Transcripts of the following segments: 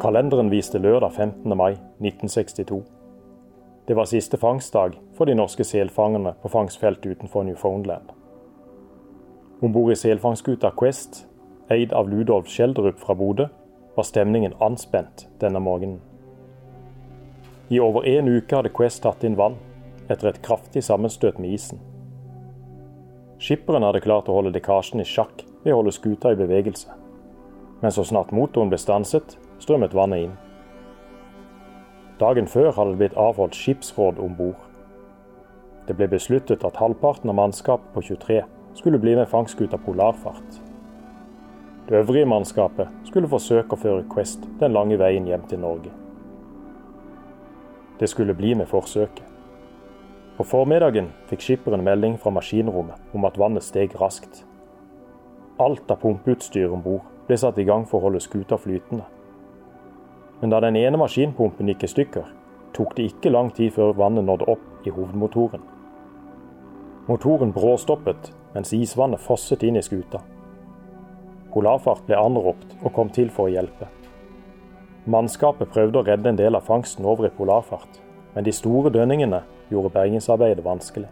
Kalenderen viste lørdag 15. mai 1962. Det var siste fangstdag for de norske selfangerne på fangstfeltet utenfor Newfoundland. Om bord i selfangstskuta Quest, eid av Ludolf Schjelderup fra Bodø, var stemningen anspent denne morgenen. I over en uke hadde Quest tatt inn vann, etter et kraftig sammenstøt med isen. Skipperen hadde klart å holde lekkasjen i sjakk ved å holde skuta i bevegelse. Men så snart motoren ble stanset, strømmet vannet inn. Dagen før hadde det blitt avholdt skipsråd om bord. Det ble besluttet at halvparten av mannskapet på 23 skulle bli med fangstskuta Polarfart. Det øvrige mannskapet skulle forsøke å føre Quest den lange veien hjem til Norge. Det skulle bli med forsøket. På formiddagen fikk skipperen melding fra maskinrommet om at vannet steg raskt. Alt av pumpeutstyr om bord ble satt i gang for å holde skuta flytende. Men da den ene maskinpumpen gikk i stykker, tok det ikke lang tid før vannet nådde opp i hovedmotoren. Motoren bråstoppet mens isvannet fosset inn i skuta. Polarfart ble anropt og kom til for å hjelpe. Mannskapet prøvde å redde en del av fangsten over i polarfart, men de store dønningene gjorde bergingsarbeidet vanskelig.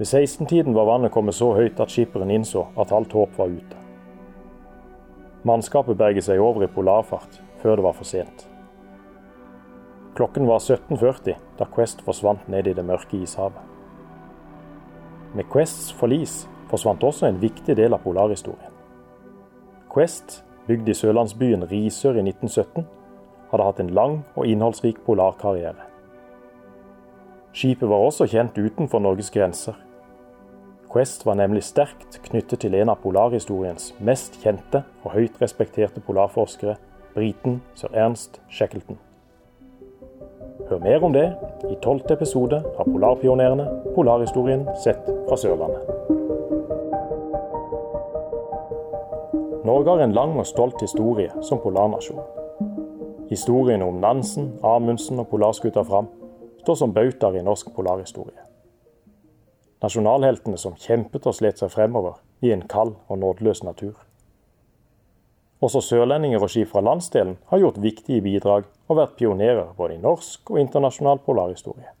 Ved 16-tiden var vannet kommet så høyt at skipperen innså at alt håp var ute. Mannskapet berget seg over i polarfart før det var for sent. Klokken var 17.40 da Quest forsvant ned i det mørke ishavet. Med Quests forlis forsvant også en viktig del av polarhistorien. Quest, bygd i sørlandsbyen Risør i 1917, hadde hatt en lang og innholdsrik polarkarriere. Skipet var også kjent utenfor Norges grenser. Quest var nemlig sterkt knyttet til en av polarhistoriens mest kjente og høyt respekterte polarforskere, briten sir Ernst Shackleton. Hør mer om det i tolvte episode av Polarpionerene polarhistorien sett fra Sørlandet. Norge har en lang og stolt historie som polarnasjon. Historien om Nansen, Amundsen og polarskuta Fram står som bautaer i norsk polarhistorie. Nasjonalheltene som kjempet og slet seg fremover i en kald og nådeløs natur. Også sørlendinger og skip fra landsdelen har gjort viktige bidrag og vært pionerer både i norsk og internasjonal polarhistorie.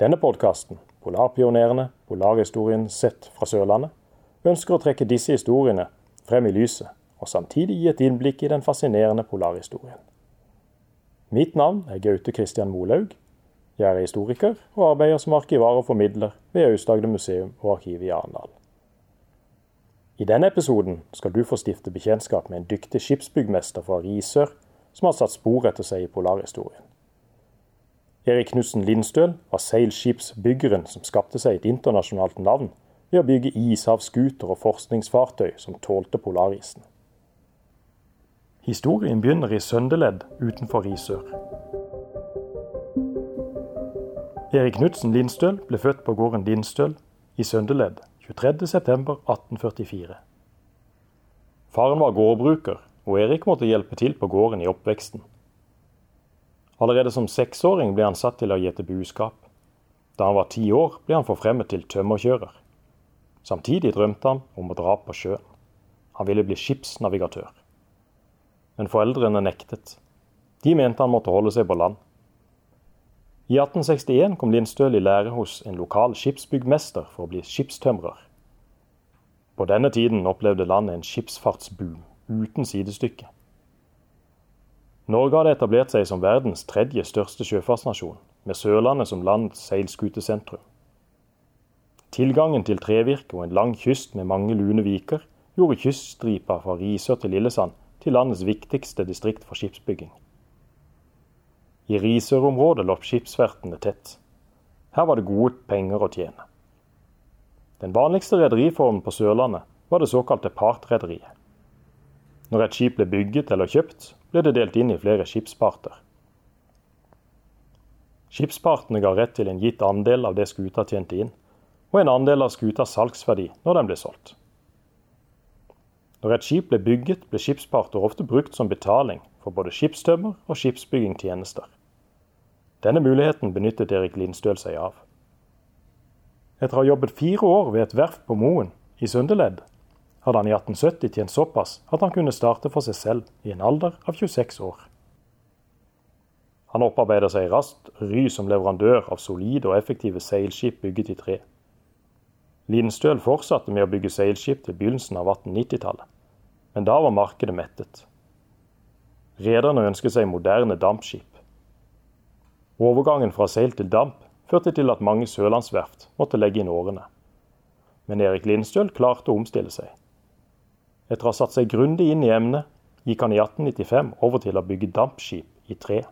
Denne podkasten, Polarpionerene, polarhistorien sett fra Sørlandet, ønsker å trekke disse historiene frem i lyset, og samtidig gi et innblikk i den fascinerende polarhistorien. Mitt navn er Gaute Christian Molaug, jeg er historiker og arbeider som arkivar og formidler ved Aust-Agder museum og arkiv i Arendal. I denne episoden skal du få stifte bekjentskap med en dyktig skipsbyggmester fra Risør som har satt spor etter seg i polarhistorien. Erik Knutsen Lindstøl var seilskipsbyggeren som skapte seg et internasjonalt navn ved å bygge ishavsskuter og forskningsfartøy som tålte polarisen. Historien begynner i Søndeledd utenfor Risør. Erik Knutsen Lindstøl ble født på gården Lindstøl i Søndeledd 23.9.1844. Faren var gårdbruker, og Erik måtte hjelpe til på gården i oppveksten. Allerede som seksåring ble han satt til å gjete buskap. Da han var ti år, ble han forfremmet til tømmerkjører. Samtidig drømte han om å dra på sjøen. Han ville bli skipsnavigatør. Men foreldrene nektet. De mente han måtte holde seg på land. I 1861 kom Lindstøl i lære hos en lokal skipsbyggmester for å bli skipstømrer. På denne tiden opplevde landet en skipsfartsboom uten sidestykke. Norge hadde etablert seg som verdens tredje største sjøfartsnasjon, med Sørlandet som landets seilskutesentrum. Tilgangen til trevirke og en lang kyst med mange lune viker gjorde kyststripa fra Risør til Lillesand til landets viktigste distrikt for skipsbygging. I Risør-området lå skipsverftene tett. Her var det gode penger å tjene. Den vanligste rederiformen på Sørlandet var det såkalte partrederiet. Når et skip ble bygget eller kjøpt, ble det delt inn i flere skipsparter. Skipspartene ga rett til en gitt andel av det skuta tjente inn, og en andel av skutas salgsverdi når den ble solgt. Når et skip ble bygget, ble skipsparter ofte brukt som betaling for både skipstømmer og skipsbyggingtjenester. Denne muligheten benyttet Erik Lindstøl seg av. Etter å ha jobbet fire år ved et verft på Moen i Søndeledd, hadde han i 1870 tjent såpass at han kunne starte for seg selv i en alder av 26 år. Han opparbeider seg raskt ry som leverandør av solide og effektive seilskip bygget i tre. Lindstøl fortsatte med å bygge seilskip til begynnelsen av 1890-tallet, men da var markedet mettet. Rederne ønsket seg moderne dampskip. Overgangen fra seil til damp førte til at mange sørlandsverft måtte legge inn årene. Men Erik Lindstøl klarte å omstille seg. Etter å ha satt seg grundig inn i emnet, gikk han i 1895 over til å bygge dampskip i tre.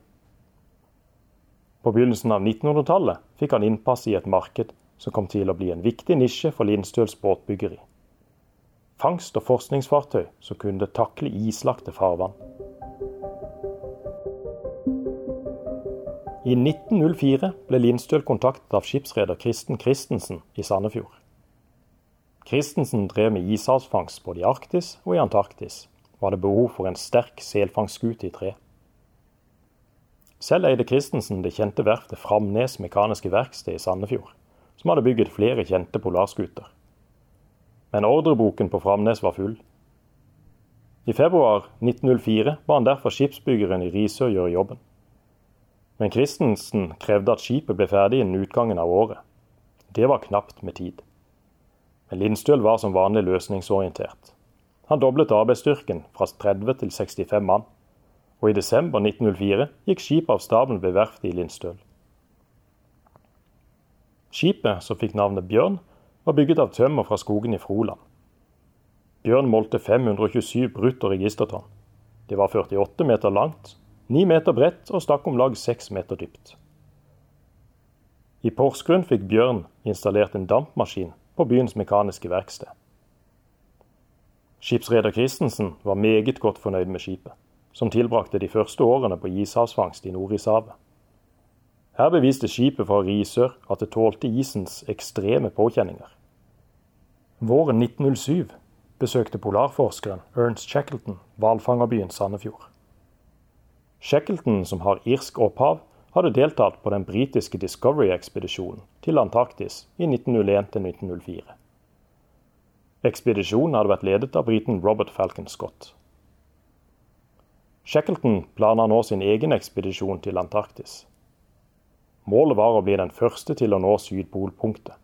På begynnelsen av 1900-tallet fikk han innpass i et marked som kom til å bli en viktig nisje for Lindstøls båtbyggeri. Fangst- og forskningsfartøy som kunne takle islagte farvann. I 1904 ble Lindstøl kontaktet av skipsreder Kristen Christensen i Sandefjord. Christensen drev med ishavsfangst både i Arktis og i Antarktis, og hadde behov for en sterk selfangstskute i tre. Selv eide Christensen det kjente verftet Framnes Mekaniske Verksted i Sandefjord, som hadde bygget flere kjente polarskuter. Men ordreboken på Framnes var full. I februar 1904 ba han derfor skipsbyggeren i Risør gjøre jobben. Men Christensen krevde at skipet ble ferdig innen utgangen av året. Det var knapt med tid. Men Lindstøl var som vanlig løsningsorientert. Han doblet arbeidsstyrken fra 30 til 65 mann, og i desember 1904 gikk skipet av stabelen ved verftet i Lindstøl. Skipet, som fikk navnet Bjørn, var bygget av tømmer fra skogen i Froland. Bjørn målte 527 brutto registertonn. Det var 48 meter langt, 9 meter bredt og stakk om lag 6 meter dypt. I Porsgrunn fikk Bjørn installert en dampmaskin på byens mekaniske verksted. Skipsreder Christensen var meget godt fornøyd med skipet, som tilbrakte de første årene på ishavsfangst i Nordishavet. Her beviste skipet fra Risør at det tålte isens ekstreme påkjenninger. Våren 1907 besøkte polarforskeren Ernst Shackleton hvalfangerbyen Sandefjord. Shackleton, som har irsk opphav, hadde deltatt på den britiske Discovery-ekspedisjonen til Antarktis i 1901-1904. Ekspedisjonen hadde vært ledet av briten Robert Falcon Scott. Shackleton planla nå sin egen ekspedisjon til Antarktis. Målet var å bli den første til å nå Sydpolpunktet.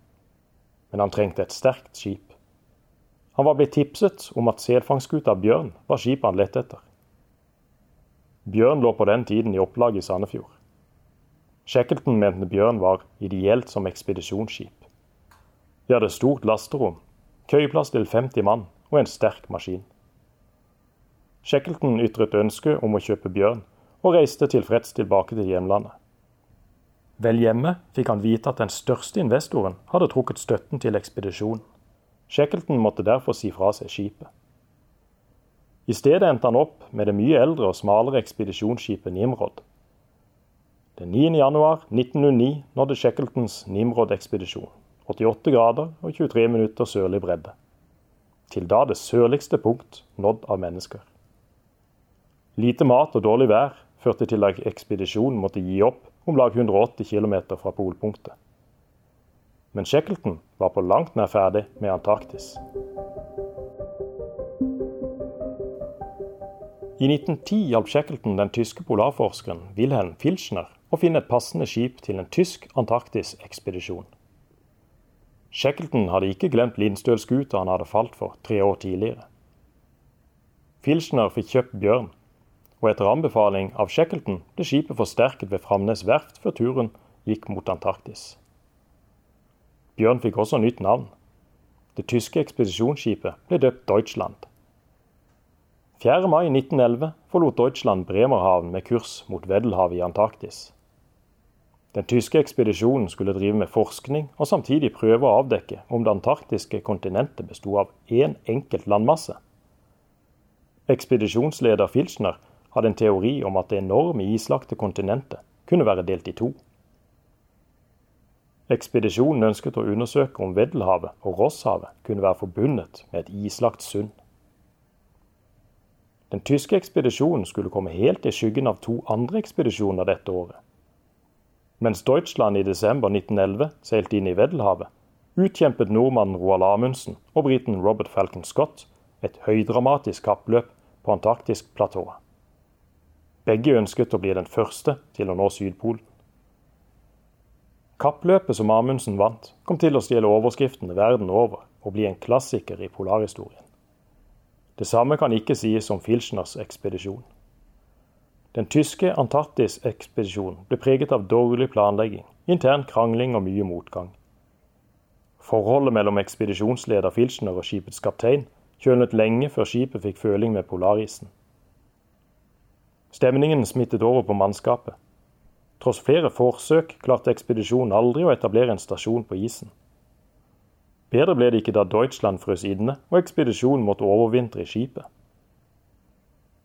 Men han trengte et sterkt skip. Han var blitt tipset om at selfangstskuta Bjørn var skipet han lette etter. Bjørn lå på den tiden i opplag i Sandefjord. Shackleton mente Bjørn var ideelt som ekspedisjonsskip. De hadde stort lasterom, køyeplass til 50 mann og en sterk maskin. Shackleton ytret ønske om å kjøpe Bjørn, og reiste tilfreds tilbake til hjemlandet. Vel hjemme fikk han vite at den største investoren hadde trukket støtten til ekspedisjonen. Shackleton måtte derfor si fra seg skipet. I stedet endte han opp med det mye eldre og smalere ekspedisjonsskipet Nimrod. Den 9. januar 1909 nådde Shackletons Nimrod-ekspedisjon 88 grader og 23 minutter sørlig bredde. Til da det sørligste punkt nådd av mennesker. Lite mat og dårlig vær førte til at ekspedisjonen måtte gi opp om lag 180 km fra polpunktet. Men Shackleton var på langt nær ferdig med Antarktis. I 1910 hjalp Shackleton den tyske polarforskeren Wilhelm Filchner å finne et passende skip til en tysk Antarktis-ekspedisjon. Shackleton hadde ikke glemt Lindstøl-skuta han hadde falt for tre år tidligere. Filchner fikk kjøpt Bjørn, og etter anbefaling av Shackleton ble skipet forsterket ved Framnes verft før turen gikk mot Antarktis. Bjørn fikk også nytt navn. Det tyske ekspedisjonsskipet ble døpt Deutschland. 4. mai 1911 forlot Deutschland Bremerhaven med kurs mot Weddellhavet i Antarktis. Den tyske ekspedisjonen skulle drive med forskning og samtidig prøve å avdekke om det antarktiske kontinentet besto av én enkelt landmasse. Ekspedisjonsleder Filchner hadde en teori om at det enorme islagte kontinentet kunne være delt i to. Ekspedisjonen ønsket å undersøke om Veddelhavet og Rosshavet kunne være forbundet med et islagt sund. Den tyske ekspedisjonen skulle komme helt i skyggen av to andre ekspedisjoner dette året. Mens Deutschland i desember 1911 seilte inn i Veddelhavet, utkjempet nordmannen Roald Amundsen og briten Robert Falcon Scott et høydramatisk kappløp på antarktisk platå. Begge ønsket å bli den første til å nå Sydpolen. Kappløpet som Amundsen vant, kom til å stjele overskriftene verden over og bli en klassiker i polarhistorien. Det samme kan ikke sies om Filchners ekspedisjon. Den tyske Antarktis-ekspedisjonen ble preget av dårlig planlegging, intern krangling og mye motgang. Forholdet mellom ekspedisjonsleder Filchner og skipets kaptein kjølnet lenge før skipet fikk føling med polarisen. Stemningen smittet over på mannskapet. Tross flere forsøk klarte ekspedisjonen aldri å etablere en stasjon på isen. Bedre ble det ikke da Deutschland frøs inne og ekspedisjonen måtte overvintre i skipet.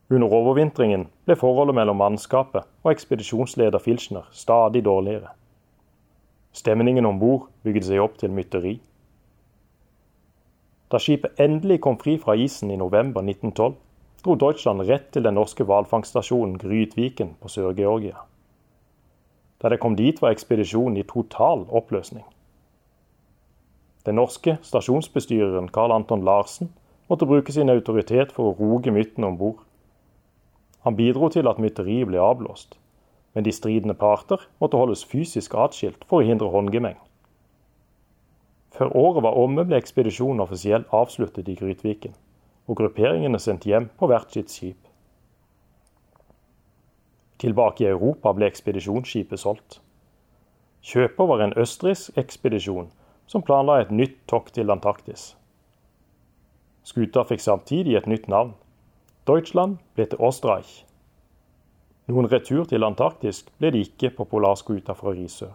Under overvintringen ble forholdet mellom mannskapet og ekspedisjonsleder Filchner stadig dårligere. Stemningen om bord bygde seg opp til mytteri. Da skipet endelig kom fri fra isen i november 1912, dro Deutschland rett til den norske hvalfangststasjonen Grytviken på Sør-Georgia. Da det kom dit, var ekspedisjonen i total oppløsning. Den norske stasjonsbestyreren Carl Anton Larsen måtte bruke sin autoritet for å roge myttene om bord. Han bidro til at mytteriet ble avblåst men de stridende parter måtte holdes fysisk atskilt for å hindre håndgemeng. Før året var omme ble ekspedisjonen offisielt avsluttet i Grytviken, og grupperingene sendt hjem på hvert sitt skip. Tilbake i Europa ble ekspedisjonsskipet solgt. Kjøper var en østerriksk ekspedisjon som planla et nytt tokt til Antarktis. Skuta fikk samtidig et nytt navn. Deutschland ble til Osterreich. Noen retur til Antarktis ble det ikke på polarskuta fra Risør.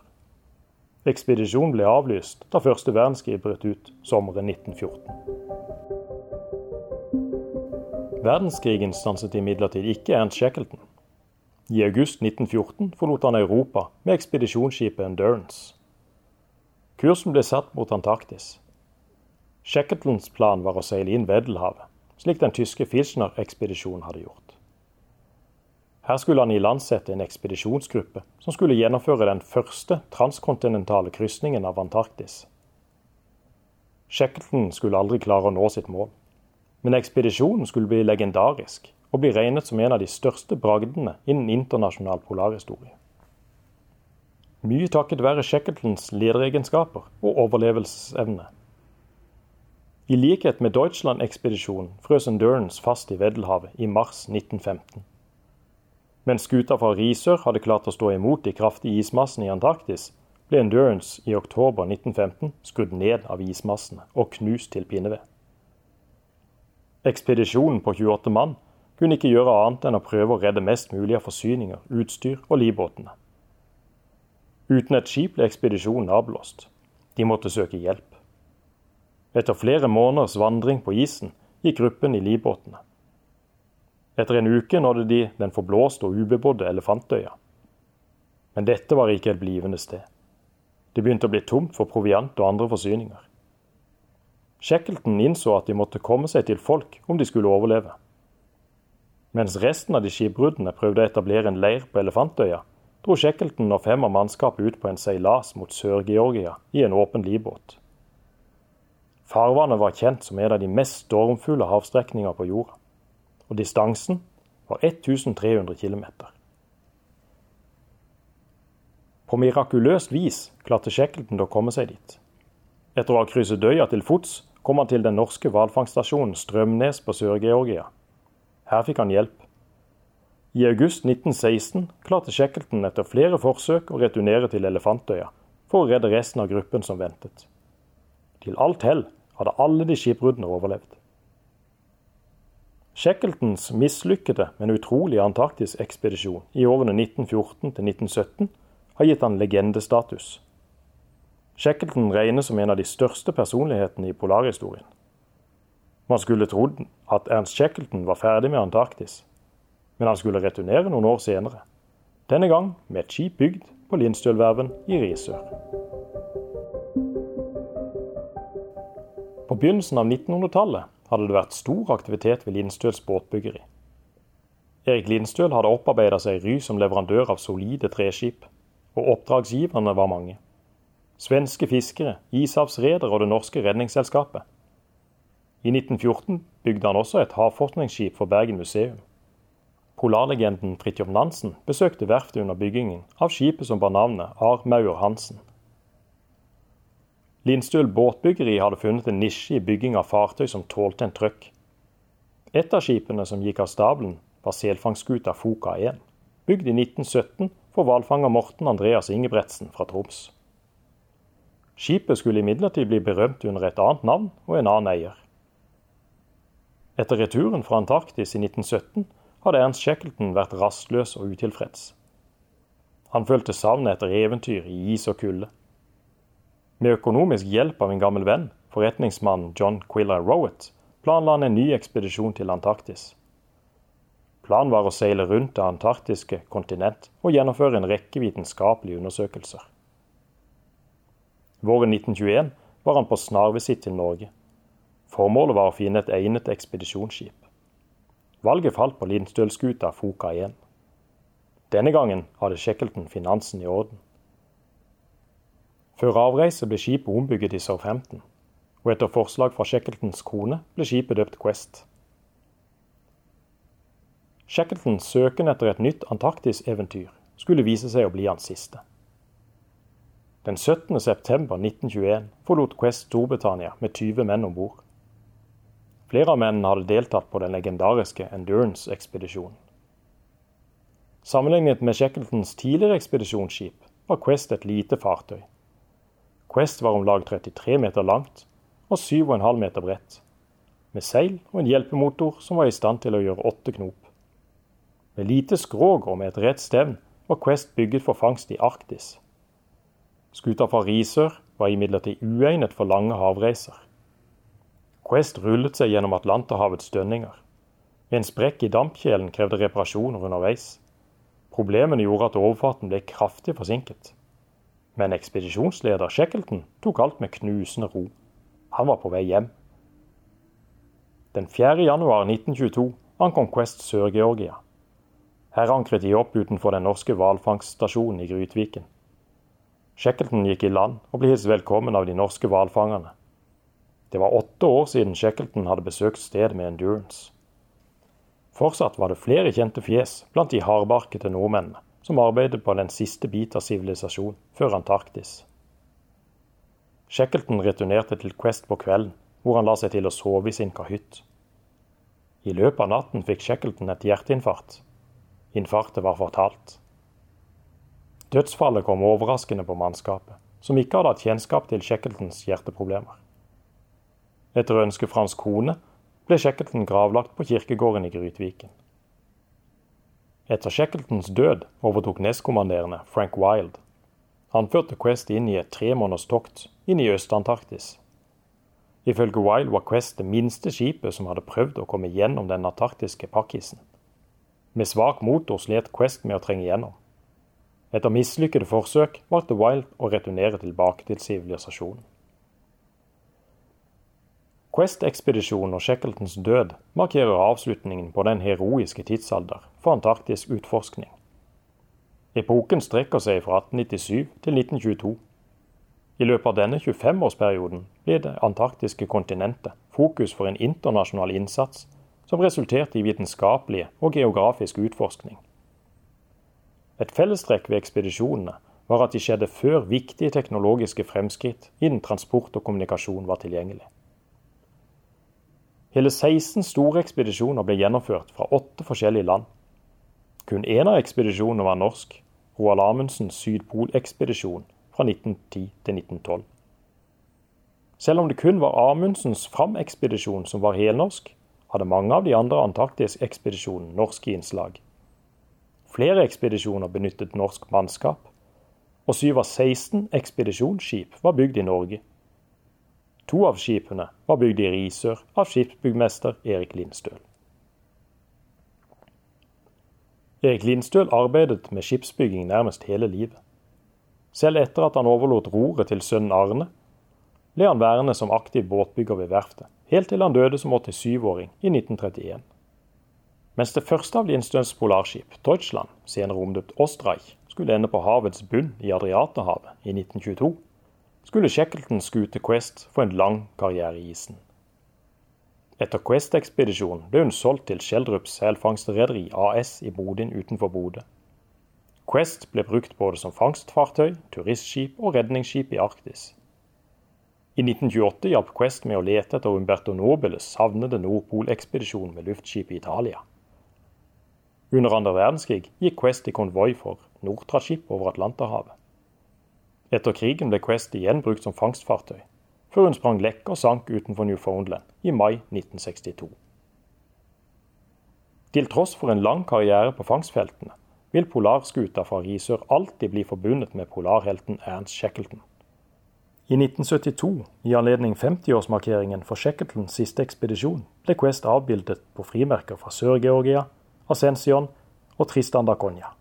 Ekspedisjonen ble avlyst da første verdenskrig brøt ut sommeren 1914. Verdenskrigen stanset imidlertid ikke Ernst Shackleton. I august 1914 forlot han Europa med ekspedisjonsskipet Endurance. Kursen ble satt mot Antarktis. Shackletons plan var å seile inn Weddellhavet, slik den tyske Filschner-ekspedisjonen hadde gjort. Her skulle han ilandsette en ekspedisjonsgruppe som skulle gjennomføre den første transkontinentale krysningen av Antarktis. Shackleton skulle aldri klare å nå sitt mål, men ekspedisjonen skulle bli legendarisk og bli regnet som en av de største bragdene innen internasjonal polarhistorie. Mye takket være Shackletons lederegenskaper og overlevelsesevne. I likhet med Deutschland-ekspedisjonen frøs Endurance fast i Weddellhavet i mars 1915. Mens skuta fra Risør hadde klart å stå imot de kraftige ismassene i Antarktis, ble Endurance i oktober 1915 skrudd ned av ismassene og knust til pinneved. Ekspedisjonen på 28 mann kunne ikke gjøre annet enn å prøve å redde mest mulig av forsyninger, utstyr og livbåtene. Uten et skip ble ekspedisjonen avblåst. De måtte søke hjelp. Etter flere måneders vandring på isen gikk gruppen i livbåtene. Etter en uke nådde de den forblåste og ubebodde Elefantøya. Men dette var ikke et blivende sted. Det begynte å bli tomt for proviant og andre forsyninger. Shackleton innså at de måtte komme seg til folk om de skulle overleve. Mens resten av de skipbruddene prøvde å etablere en leir på Elefantøya, dro Shackleton og fem av mannskapet ut på en seilas mot Sør-Georgia i en åpen livbåt. Farvannet var kjent som en av de mest stormfulle havstrekninger på jorda og distansen var 1300 km. På mirakuløst vis klarte Shackleton å komme seg dit. Etter å ha krysset Døya til fots kom han til den norske hvalfangststasjonen Strømnes på Sør-Georgia. Her fikk han hjelp. I august 1916 klarte Shackleton etter flere forsøk å returnere til Elefantøya for å redde resten av gruppen som ventet. Til alt hell hadde alle de skipbruddene overlevd. Shackletons mislykkede, men utrolige Antarktis-ekspedisjon i årene 1914 til 1917 har gitt han legendestatus. Shackleton regnes som en av de største personlighetene i polarhistorien. Man skulle trodd at Ernst Shackleton var ferdig med Antarktis, men han skulle returnere noen år senere. Denne gang med et skip bygd på Lindstølverven i Risør. På begynnelsen av 1900-tallet hadde det vært stor aktivitet ved Lindstøls båtbyggeri. Erik Lindstøl hadde opparbeida seg ry som leverandør av solide treskip, og oppdragsgiverne var mange. Svenske fiskere, ishavsredere og det norske redningsselskapet. I 1914 bygde han også et havforskningsskip for Bergen museum. Polarlegenden Fridtjof Nansen besøkte verftet under byggingen av skipet som bar navnet Ar Maur Hansen. Lindstøl båtbyggeri hadde funnet en nisje i bygging av fartøy som tålte en trøkk. Et av skipene som gikk av stabelen, var selfangstskuta Foka 1, bygd i 1917 for hvalfanger Morten Andreas Ingebretsen fra Troms. Skipet skulle imidlertid bli berømt under et annet navn og en annen eier. Etter returen fra Antarktis i 1917 hadde Ernst Shackleton vært rastløs og utilfreds. Han følte savnet etter eventyr i is og kulde. Med økonomisk hjelp av en gammel venn, forretningsmannen John Quiller Rowett, planla han en ny ekspedisjon til Antarktis. Planen var å seile rundt det antarktiske kontinent og gjennomføre en rekke vitenskapelige undersøkelser. Våren 1921 var han på snarvisitt til Norge. Formålet var å finne et egnet ekspedisjonsskip. Valget falt på Lindstølskuta Foka 1. Denne gangen hadde Shackleton finansen i orden. Før avreise ble skipet ombygget i Southampton, og etter forslag fra Shackletons kone ble skipet døpt Quest. Shackletons søken etter et nytt Antarktis-eventyr skulle vise seg å bli hans siste. Den 17. september 1921 forlot Quest Storbritannia med 20 menn om bord. Flere av mennene hadde deltatt på den legendariske Endurance-ekspedisjonen. Sammenlignet med Shackletons tidligere ekspedisjonsskip var Quest et lite fartøy Quest var om lag 33 meter langt og 7,5 meter bredt, med seil og en hjelpemotor som var i stand til å gjøre åtte knop. Med lite skrog og med et rett stevn var Quest bygget for fangst i Arktis. Skuta fra Risør var imidlertid uegnet for lange havreiser. Quest rullet seg gjennom Atlanterhavets dønninger. En sprekk i dampkjelen krevde reparasjoner underveis. Problemene gjorde at overfarten ble kraftig forsinket. Men ekspedisjonsleder Shackleton tok alt med knusende ro. Han var på vei hjem. Den 4. januar 1922 ankom Quest Sør-Georgia. Her ankret de opp utenfor den norske hvalfangststasjonen i Grytviken. Shackleton gikk i land og ble hilst velkommen av de norske hvalfangerne. Det var åtte år siden Shackleton hadde besøkt stedet med Endurance. Fortsatt var det flere kjente fjes blant de hardbarkede nordmennene som arbeidet på den siste bit av sivilisasjon før Antarktis. Shackleton returnerte til Quest på kvelden, hvor han la seg til å sove i sin kahytt. I løpet av natten fikk Shackleton et hjerteinfarkt. Infarktet var fortalt. Dødsfallet kom overraskende på mannskapet, som ikke hadde hatt kjennskap til Shackletons hjerteproblemer. Etter ønske fra hans kone ble Shackleton gravlagt på kirkegården i Grytviken. Etter Shackletons død overtok nestkommanderende Frank Wild. Han førte Quest inn i et tre måneders tokt inn i Øst-Antarktis. Ifølge Wild var Quest det minste skipet som hadde prøvd å komme gjennom den antarktiske pakkisen. Med svak motor slet Quest med å trenge gjennom. Etter mislykkede forsøk valgte Wild å returnere tilbake til sivilisasjonen. Quest-ekspedisjonen og Shackletons død markerer avslutningen på den heroiske tidsalder for antarktisk utforskning. Epoken strekker seg fra 1897 til 1922. I løpet av denne 25-årsperioden ble det antarktiske kontinentet fokus for en internasjonal innsats som resulterte i vitenskapelige og geografisk utforskning. Et fellestrekk ved ekspedisjonene var at de skjedde før viktige teknologiske fremskritt innen transport og kommunikasjon var tilgjengelig. Hele 16 store ekspedisjoner ble gjennomført fra åtte forskjellige land. Kun én av ekspedisjonene var norsk, Roald Amundsens Sydpolekspedisjon fra 1910 til 1912. Selv om det kun var Amundsens Fram-ekspedisjon som var helnorsk, hadde mange av de andre Antarktis-ekspedisjonene norske innslag. Flere ekspedisjoner benyttet norsk mannskap, og syv av 16 ekspedisjonsskip var bygd i Norge. To av skipene var bygd i Risør av skipsbyggmester Erik Lindstøl. Erik Lindstøl arbeidet med skipsbygging nærmest hele livet. Selv etter at han overlot roret til sønnen Arne, ble han værende som aktiv båtbygger ved verftet, helt til han døde som 87-åring i 1931. Mens det første av Lindstøns polarskip, Deutschland, senere omdøpt Ostreich, skulle ende på havets bunn i Adriaterhavet i 1922, skulle Shackletons skute Quest få en lang karriere i isen. Etter Quest-ekspedisjonen ble hun solgt til Schjelderups selfangstrederi AS i Bodin utenfor Bodø. Quest ble brukt både som fangstfartøy, turistskip og redningsskip i Arktis. I 1928 hjalp Quest med å lete etter Umberto Nobeles savnede Nordpolekspedisjon med luftskip i Italia. Under andre verdenskrig gikk Quest i konvoi for Nortraship over Atlanterhavet. Etter krigen ble Quest igjen brukt som fangstfartøy, før hun sprang lekk og sank utenfor Newfoundland i mai 1962. Til tross for en lang karriere på fangstfeltene, vil polarskuta fra Risør alltid bli forbundet med polarhelten Ernst Shackleton. I 1972, i anledning 50-årsmarkeringen for Shackletons siste ekspedisjon, ble Quest avbildet på frimerker fra Sør-Georgia, Ascension og Tristan da Cogna.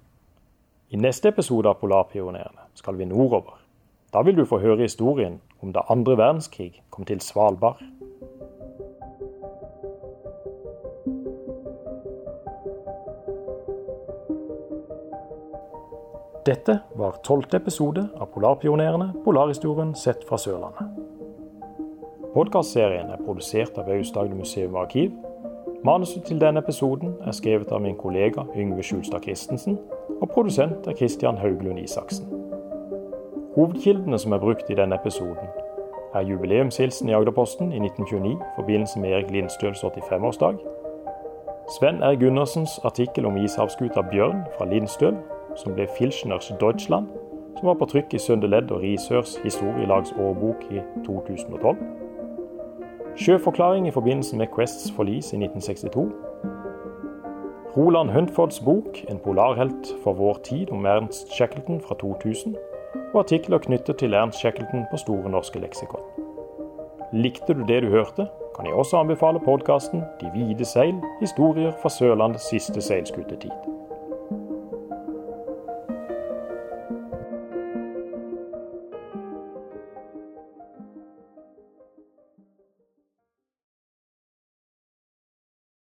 I neste episode av Polarpionerene skal vi nordover. Da vil du få høre historien om da andre verdenskrig kom til Svalbard. Dette var tolvte episode av Polarpionerene polarhistorien sett fra Sørlandet. Podkastserien er produsert av Aust-Agder museum og arkiv. Manuset til denne episoden er skrevet av min kollega Yngve Skjulstad Christensen, og produsent er Christian Hauglund Isaksen. Hovedkildene som er brukt i denne episoden, er jubileumshilsen i Agderposten i 1929 i forbindelse med Erik Lindstøls 85-årsdag, Sven R. Gundersens artikkel om ishavsskuta Bjørn fra Lindstøl som ble Filchners Deutschland, som var på trykk i Søndeledd og Risørs historielags årbok i 2012. Sjøforklaring i forbindelse med Quests forlis i 1962. Roland Huntfords bok 'En polarhelt for vår tid' om Ernst Shackleton fra 2000, og artikler knyttet til Ernst Shackleton på Store norske leksikon. Likte du det du hørte, kan jeg også anbefale podkasten 'De hvite seil historier fra Sørlandets siste seilskutetid'.